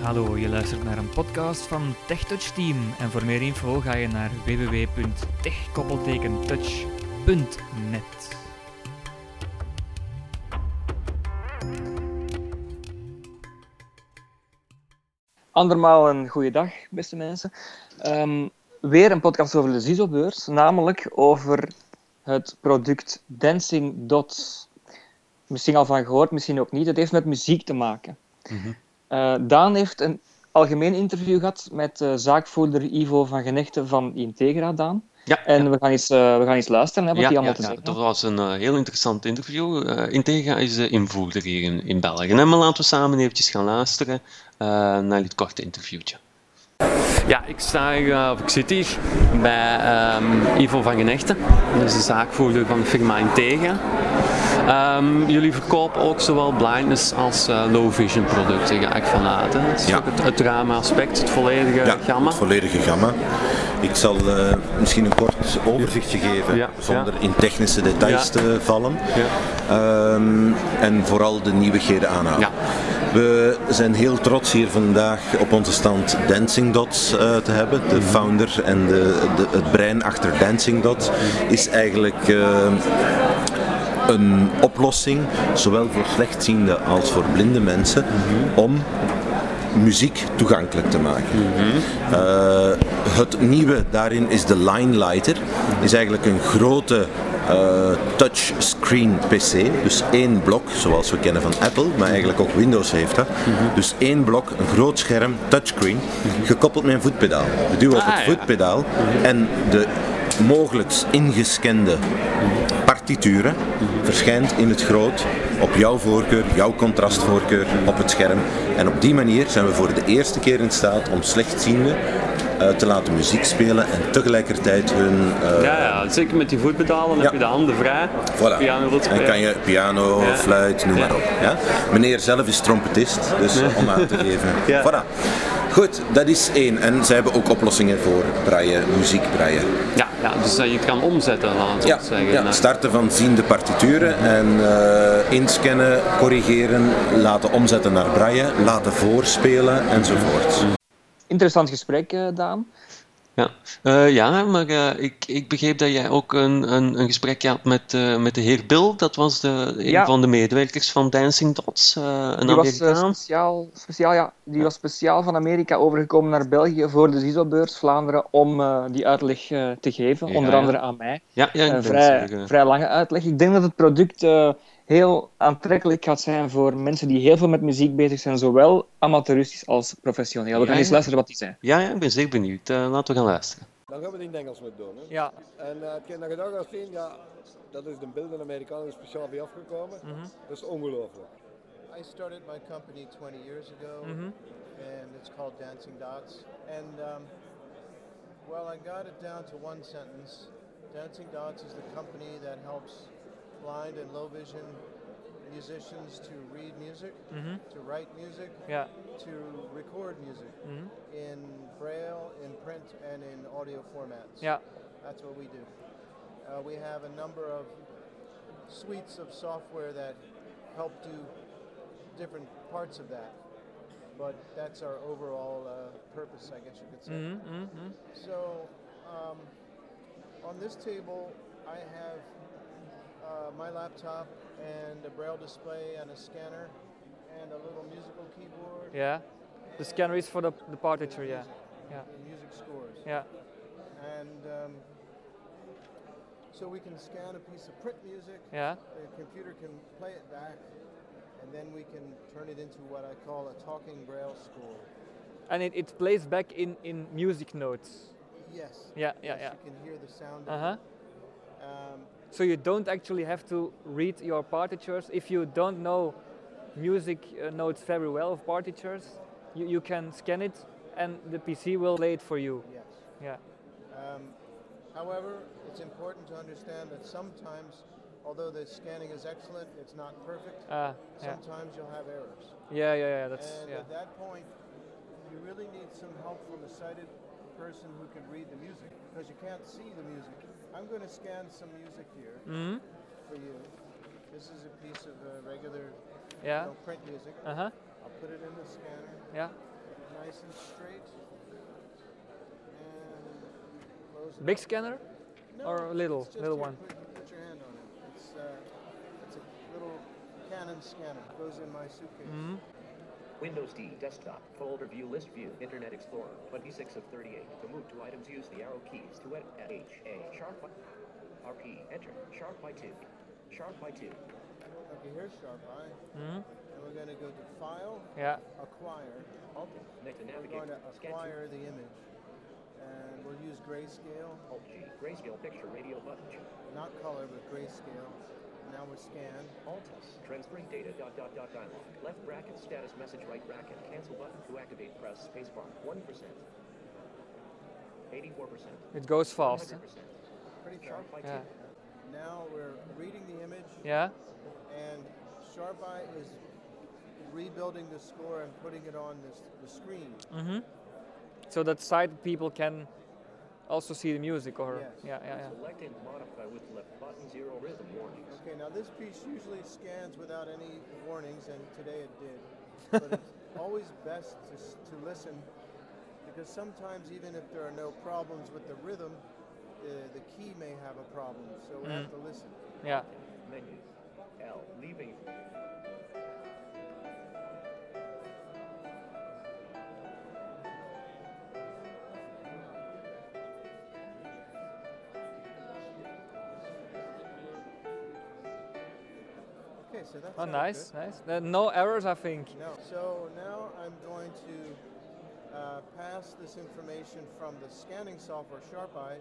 Hallo, je luistert naar een podcast van TechTouch Team. En voor meer info ga je naar www.tech-touch.net. Andermaal een goede dag, beste mensen. Ehm, weer een podcast over de ZISO-beurs, namelijk over het product Dancing Dots. Misschien al van gehoord, misschien ook niet. Het heeft met muziek te maken. Eh, Daan heeft een algemeen interview gehad met uh, zaakvoerder Ivo van Genechten van Integra, Daan. Ja, En we, gaan eens, eh, we gaan eens luisteren hè, wat ja, hij allemaal ja, te ja, zeggen dat was een eh, heel interessant interview. Eh, Integra is de invoerder hier in, in België. En maar laten we samen eventjes gaan luisteren eh, naar dit korte interviewtje. Ja, ik, sta hier, eh, of ik zit hier bij ehm, Ivo van Genechten. Dat is de zaakvoerder van de firma Integra. Ehm, jullie verkopen ook zowel blindness als eh, low vision producten, ga ik vanuit. hè? Dat is Ja. ook het, het ruime aspect, het volledige Ja, gamma. het volledige gamma. Ik zal eh, misschien een kort overzichtje geven, Ja, zonder in technische details te vallen. Ja. Ehm, en vooral de nieuwigheden aanhalen. Ja. We zijn heel trots hier vandaag op onze stand Dancing Dots eh, te hebben. De Mhm. founder en de, de, het brein achter Dancing Dots is eigenlijk een oplossing, zowel voor slechtziende als voor blinde mensen, om muziek toegankelijk te maken. Eh, het nieuwe daarin is de Line Lighter. Is eigenlijk een grote eh, touchscreen PC. Dus één blok, zoals we kennen van Apple, maar eigenlijk ook Windows heeft dat. Dus één blok, een groot scherm, touchscreen, gekoppeld met een voetpedaal. We duwen op Ah, het ja. voetpedaal en de mogelijk ingescande partituren verschijnt in het groot op jouw voorkeur, jouw contrastvoorkeur op het scherm. En op die manier zijn we voor de eerste keer in staat om slechtzienden eh, te laten muziek spelen en tegelijkertijd hun... eh, Ja, ja, zeker met die voetpedalen Ja. heb je de handen vrij. Voilà. Piano En kan je piano, Ja. fluit, noem Ja. maar op. Ja? Meneer zelf is trompetist, dus eh, om aan te geven. Voilà. Goed, dat is één. En zij hebben ook oplossingen voor braille, muziek braille. Ja, ja, dus dat je het kan omzetten, laten we Ja, het zeggen. ja, starten van ziende partituren en eh, inscannen, corrigeren, laten omzetten naar braille, laten voorspelen enzovoort. Interessant gesprek, eh, Daan. Ja, Eh, ja maar eh, ik, ik begreep dat jij ook een, een, een gesprekje had met, eh, met de heer Bill. Dat was de, een Ja. van de medewerkers van Dancing Dots, een Die was, speciaal, speciaal, ja, die was speciaal van Amerika overgekomen naar België voor de ZISO-beurs Vlaanderen om die uitleg te geven, Ja, onder andere aan mij. ja, ja, vrij, vrij lange uitleg. Ik denk dat het product heel aantrekkelijk gaat zijn voor mensen die heel veel met muziek bezig zijn, zowel amateuristisch als professioneel. We Ja, gaan eens luisteren wat hij zei. Ja, ja, ik ben zeer benieuwd. Eh, laten we gaan luisteren. Dan gaan we het in het Engels moeten doen. Hè? Ja, En uh, hetgeen dat je daar gaat zien, ja, dat is de beelden Amerikanen die speciaal bij afgekomen. Dat is ongelooflijk. I started my company 20 years ago, and it's called Dancing Dots. And um, well, I got it down to one sentence. Dancing Dots is the company that helps blind and low vision musicians to read music, to write music, ja. to record music in braille, in print, and in audio formats. ja. That's what we do. Uh, we have a number of suites of software that help do different parts of that. But that's our overall uh, purpose, I guess you could say. Mm-hmm. So, um, on this table, I have uh, my laptop and a braille display and a scanner and a little musical keyboard Yeah. The scanner is for the, de partiture, ja. Ja. and music scores. Yeah. And um, so we can scan a piece of print music Yeah. the computer can play it back, and then we can turn it into what I call a talking braille score. And it, it plays back in, in music notes. Yes. Yeah, yeah, yes, yeah. You can hear the sound. Uh-huh. Um, So you don't actually have to read your partitures. If you don't know music uh, notes very well of partitures, you, you can scan it and the PC will play it for you. yes. Yeah. Um, however, it's important to understand that sometimes, although the scanning is excellent, it's not perfect. Yeah. Sometimes you'll have errors. Yeah, yeah, yeah. That's and yeah. at that point, you really need some help from a sighted person who can read the music because you can't see the music. I'm going to scan some music here Mhm. for you. This is a piece of uh, regular Yeah. you know, print music. Uh huh. I'll put it in the scanner. Yeah. nice and straight. And Big up. scanner? No, or a little- little one? Put, put your hand on it. It's, uh, it's a little Canon scanner. It Goes in my suitcase. Mm-hmm. Windows D, desktop, folder view, list view, Internet Explorer, 26 of 38. To move to items, use the arrow keys to edit at H, A, sharp, by- RP, enter, sharp by 2, sharp by 2. Okay, here's Sharp Eye. Mhm. And we're going to go to File, Yeah. Acquire. Alt, next to We're navigate, going to scan acquire the image. And we'll use grayscale, Alt G, grayscale picture radio button, not color, but grayscale. Now we're scanned. Alt S, transferring data, dot dot dot dialog, left bracket, status message, right bracket, cancel button to activate, press spacebar, 1%, 84%, It goes fast. huh? 100%, Pretty sharp by 2. Yeah. Now we're reading the image, Yeah. and Sharp Eye is rebuilding the score and putting it on this, the screen. Mm-hmm. So that sighted people can also see the music, or Yes. yeah, yeah, yeah. Select and modify with left button, zero rhythm warnings. Okay, now this piece usually scans without any warnings, and today it did. But it's always best to, to listen because sometimes, even if there are no problems with the rhythm, the, the key may have a problem, so we have mm. to listen. Yeah. Menu. L. Leaving. So that's Oh, nice, good. nice. Uh, no errors, I think. No. So now I'm going to uh, pass this information from the scanning software SharpEye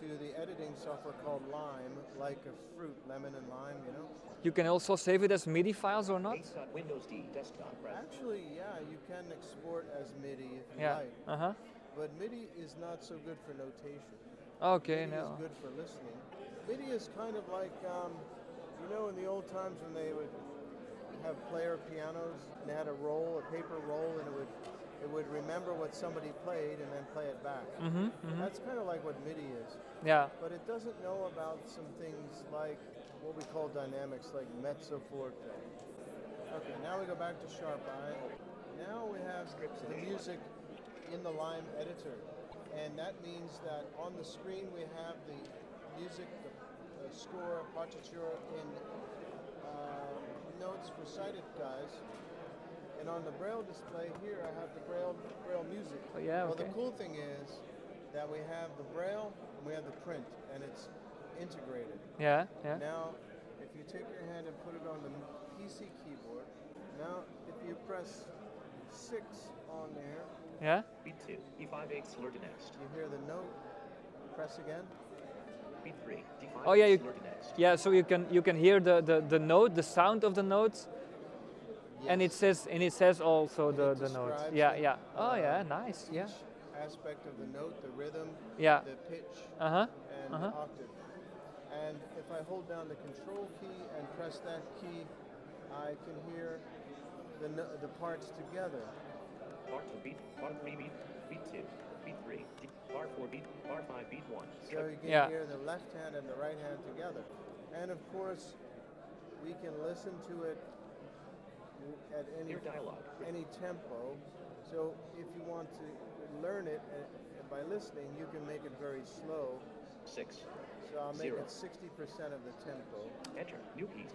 to the editing software called Lime, like a fruit, lemon and lime, you know. You can also save it as MIDI files or not. Windows D. Desktop. Press. Actually, yeah, you can export as MIDI if you Yeah. like, Uh huh. but MIDI is not so good for notation. Okay. MIDI is No. good for listening. MIDI is kind of like, um, you know, in the old times when they would have player pianos and they had a roll, a paper roll, and it would it would remember what somebody played and then play it back. Mm-hmm, That's kind of like what MIDI is, Yeah. but it doesn't know about some things like what we call dynamics, like mezzo forte. Okay, now we go back to sharp eye. Now we have the music in the Lime editor, and that means that on the screen we have the music, score, partitura in uh, notes for sighted guys. And on the Braille display here, I have the Braille Braille music. Oh, yeah, Well, okay. the cool thing is that we have the Braille and we have the print, and it's integrated. Yeah. Yeah. Now, if you take your hand and put it on the PC keyboard, now if you press six on there, Yeah. Beat 2. E5 8 slur next. you hear the note. Press again. Beat 3. D5 Oh, yeah, you- slur to next. Yeah. So you can you can hear the, the, the note, the sound of the notes, and it says and it says also the it the notes. describes Yeah. it, Yeah. Oh uh, yeah. Nice. Yeah. Aspect of the note, the rhythm, Yeah. the pitch, Uh huh. and Uh-huh. the octave. And if I hold down the control key and press that key, I can hear the, the parts together. Bar 2 beat. Bar 3 beat. Beat 2. Beat 3. D- bar 4 beat. Bar 5 beat 1. So you can Yeah. hear the left hand and the right hand together. And of course, we can listen to it at any dialogue. any tempo. So if you want to learn it uh, by listening, you can make it very slow. 6. So I'll make Zero. it 60% of the tempo. Enter. New keys.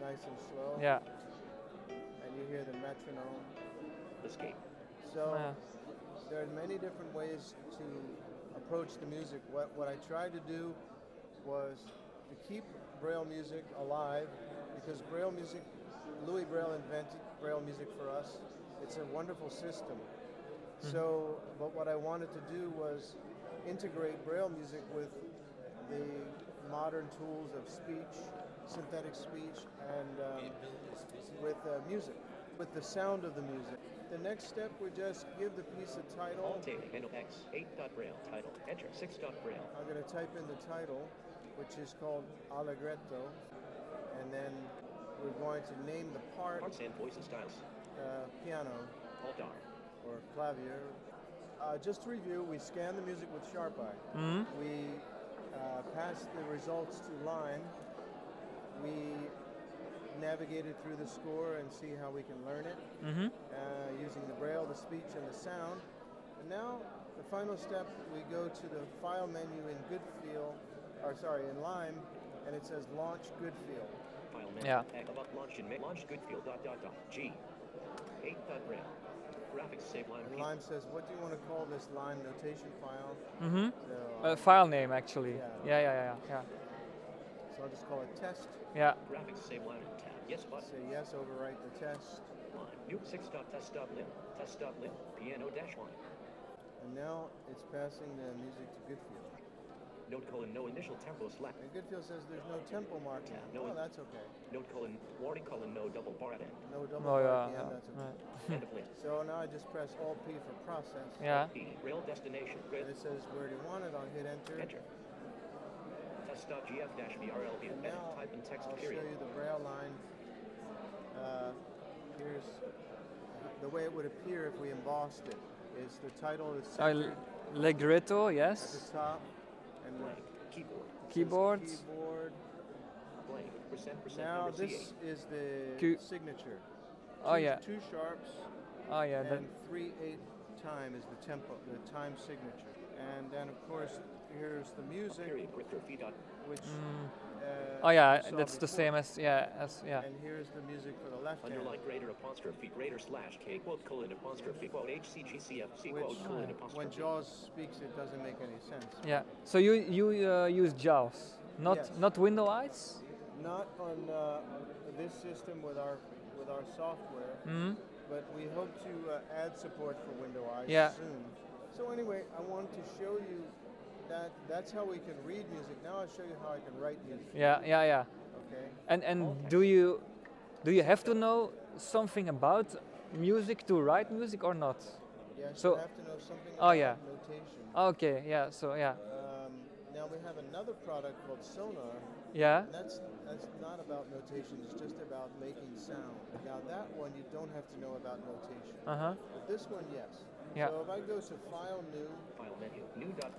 Nice and slow. Yeah. And you hear the metronome. Escape. So Yeah. there are many different ways to approach the music. What, what I tried to do was to keep Braille music alive because Braille music, Louis Braille invented Braille music for us. It's a wonderful system. So, but what I wanted to do was integrate Braille music with the modern tools of speech, synthetic speech, and um, with uh, music, with the sound of the music. The next step, we just give the piece a title. Alt A. N X. 8 dot braille. Title. Enter. 6 dot braille. I'm going to type in the title, which is called Allegretto, and then we're going to name the part Parts and voices styles. uh, piano Alt R. or clavier. Uh, just to review, we scan the music with SharpEye. We uh, pass the results to Lime, we navigated through the score and see how we can learn it Mm-hmm. uh, using the braille, the speech, and the sound. And now, the final step, we go to the file menu in Goodfeel, or sorry, in Lime, and it says Launch Goodfeel. File menu. Yeah. Launch in ma- launch Goodfeel dot dot dot G. 8 dot RAM. Graphics save line. And Lime says, what do you want to call this Lime notation file? Mm-hmm. So, Uh, file name actually. Yeah. Yeah, yeah, yeah, yeah, so I'll just call it test. yeah. Graphics save line tab. Yes button. Say yes, overwrite the test. Line. New 6 dot test dot lim. Test dot lim. Piano dash line. And now it's passing the music to Goodfeel. Note colon no initial tempo slash. And Goodfeel says there's no tempo mark. Yeah, now. no oh, that's okay. Note colon warning colon no double bar at end. No double Oh bar yeah. at the end, yeah. that's okay. Right. End of list. So now I just press Alt P for process. Yeah. P. Rail destination. Rail. And it says where do you want it? I'll hit enter. Enter. Test dot GF dash VRLB. And now Type in text I'll period. show you the braille line. Uh, here's the way it would appear if we embossed it. Is the title is Uh, centered Legretto, at yes. the top, and Blank. Keyboard. it says Keyboard. Keyboard. Blank. Percent percent Now this C8. is the Q- signature. Oh Two- yeah. Two sharps Oh yeah. That, and three eight time is the tempo, the time signature. And then of course here's the music, Period. Grifter. Fee dot. which. Mm. Uh, oh yeah. you saw That's the same as yeah as yeah. And here's the music for the left. Underline greater apostrophe greater slash K quote colon apostrophe quote HCGCFC quote colon when. Jaws speaks, it doesn't make any sense. Yeah. So you you uh, use JAWS, not Yes. not Window Eyes. Not on uh, this system with our with our software, Mm. But we hope to uh, add support for Window Eyes Yeah. soon. So anyway, I wanted to show you that that's how we can read music. Now I'll show you how I can write music. Yeah, yeah, yeah. Okay. And and do you do you have to know something about music to write music or not? Yes. So- you have to know something Oh, about yeah. notation. Okay. Yeah. So yeah. Now we have another product called Sonar. Yeah. And that's that's not about notation. It's just about making sound. Now that one you don't have to know about notation. Uh huh. But this one, yes. Yeah. So if I go to File New, File menu. New dot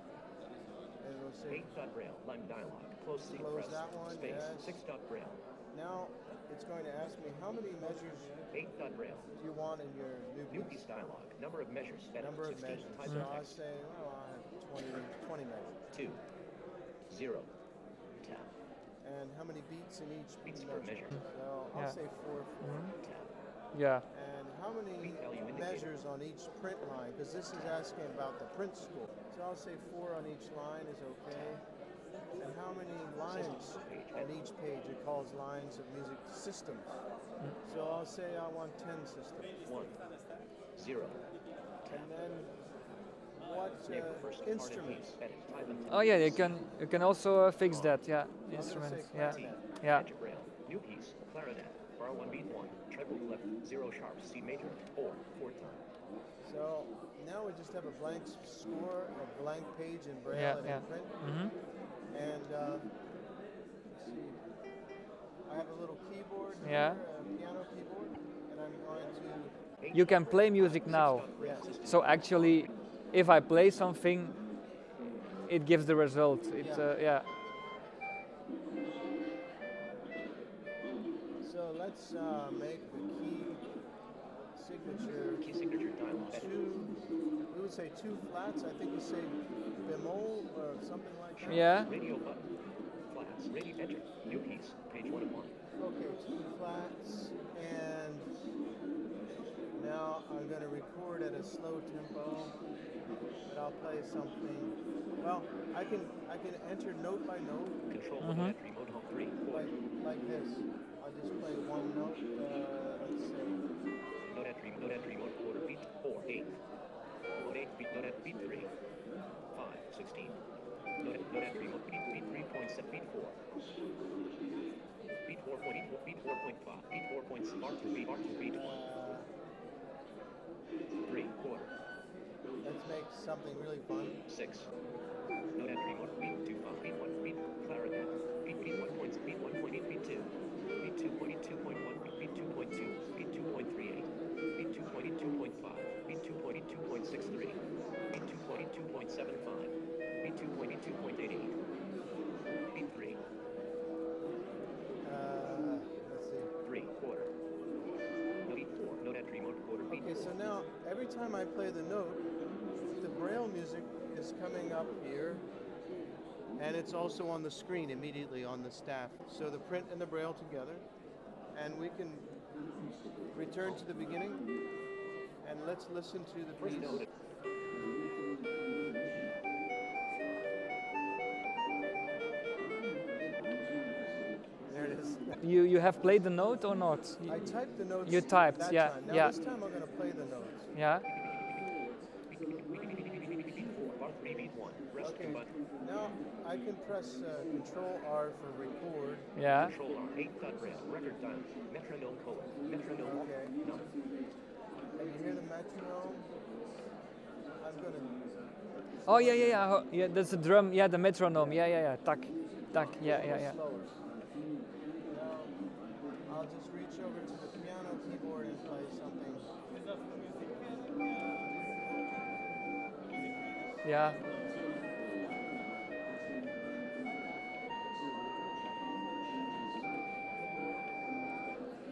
and it'll say eight dot braille. Line dialog. Close C. Close press. that one, Space. yes. Six dot braille. now it's going to ask me how many measures Eight dot braille. do you want in your new New piece? piece dialog. Number of measures. Number of measures. Type So in I say, well, I have 20, 20 measures. Two. Zero. Tab. And how many beats in each Beats per measure. So I'll Yeah. say four. Tab. Mm-hmm. Yeah. And how many Beat value indicator. measures on each print line? Because this is asking about the print score. So I'll say four on each line is okay. And how many lines on each page? It calls lines of music systems. Mm. So I'll say I want 10 systems. One. Zero. And then what uh, the first part of instruments? piece. Edit. Type in Oh yeah. You can you can also uh, fix that. Yeah. I'm Instruments. Yeah. Yeah. New piece. Clarinet. Bar one beat one. Treble left. Zero sharp. C major. Four. Fourth time. So now we just have a blank score, a blank page in braille Yeah. and Yeah. in print. Mm-hmm. And uh, let's see, I have a little keyboard Yeah. here, a piano keyboard, and I'm going to, You can play music now. yeah, So actually, if I play something, it gives the result. It Yeah. uh, yeah. so let's uh, make the key signature Key signature dialog. Two, we would say two flats, I think you say bemol or something like that. Yeah. Radio button. Flats. Radio enter. New piece. Page one of one. Okay, two flats, and now I'm going to record at a slow tempo, but I'll play something. Well, I can I can enter note by note, Control mode entry mode home three. Like like this. I'll just play one note. Uh, let's say Note entry. Note entry mode quarter beat. Four. Eight. Mode eight beat. Note entry beat three. Five. Sixteen. Note, note entry mode beat beat three point seven. Beat four. Beat four point eight. Beat four point five. Beat four point six. Bar two beat. Bar two beat. uh, Three. Four. Let's make something really fun. Six. November 1, week 2, 5. Time I play the note, the braille music is coming up here, and it's also on the screen immediately on the staff. So the print and the braille together, and we can return to the beginning, and let's listen to the piece. You you have played the note or not? I typed the notes. You typed, that yeah, Time. Now yeah. this time I'm going to play the notes. Yeah. Bar 3 beat 1. Rest Okay. Now I can press uh, Control R for record. Yeah. Control R. 8 dot rail. Record dial. Metronome colon. Metronome. Okay. No. And you hear the metronome. I'm going to. Oh yeah yeah yeah. Yeah, that's the drum. Yeah, the metronome. Yeah yeah yeah. Tak, tak. Yeah yeah yeah. I'll just reach over to the piano keyboard and play something. Yeah.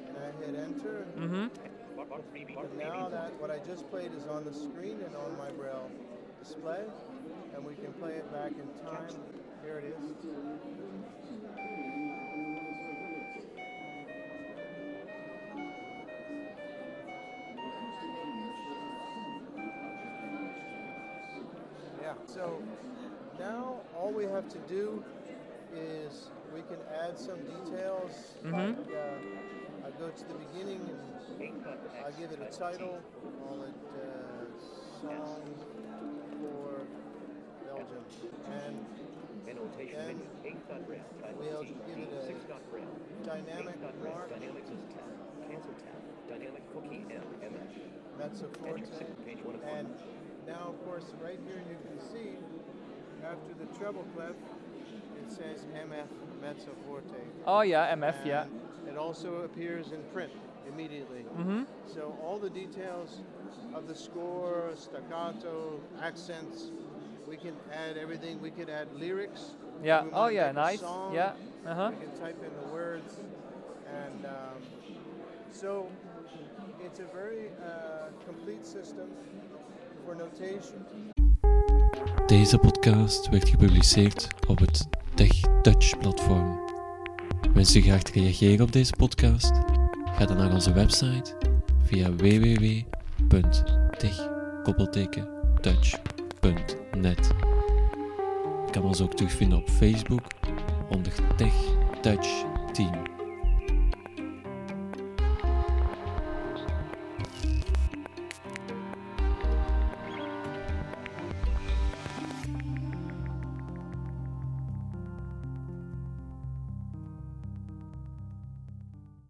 And I hit enter. Mm-hmm. Bar, bar 3 beat 1. And now that what I just played is on the screen and on my braille display, and we can play it back in time. Here it is. So now all we have to do is we can add some details. Like uh, I go to the beginning and I give it a title. Call it uh, "Song for Belgium," and Annotation Then menu. 8 dot rail. Title we'll T. give it a 6 dot rail. dynamic 8 mark. Dynamics is tab. Cancel tab. Dynamic cookie M. MF. Mezzo forte. Enter. Page 1 of 4. And now, of course, right here you can see after the treble clef, it says MF mezzo forte. Oh yeah, MF. Yeah. It also appears in print immediately. Mhm. So all the details of the score, staccato, accents, we can add everything. We could add lyrics. Yeah. Oh yeah, nice. song, Yeah. Uh huh. We can type in the words, and um, so it's a very uh, complete system Deze podcast werd gepubliceerd op het Tech Touch platform. Wens je graag te reageren op deze podcast? Ga dan naar onze website via www.tech-touch.net. Je kan ons ook terugvinden op Facebook onder Tech Touch Team.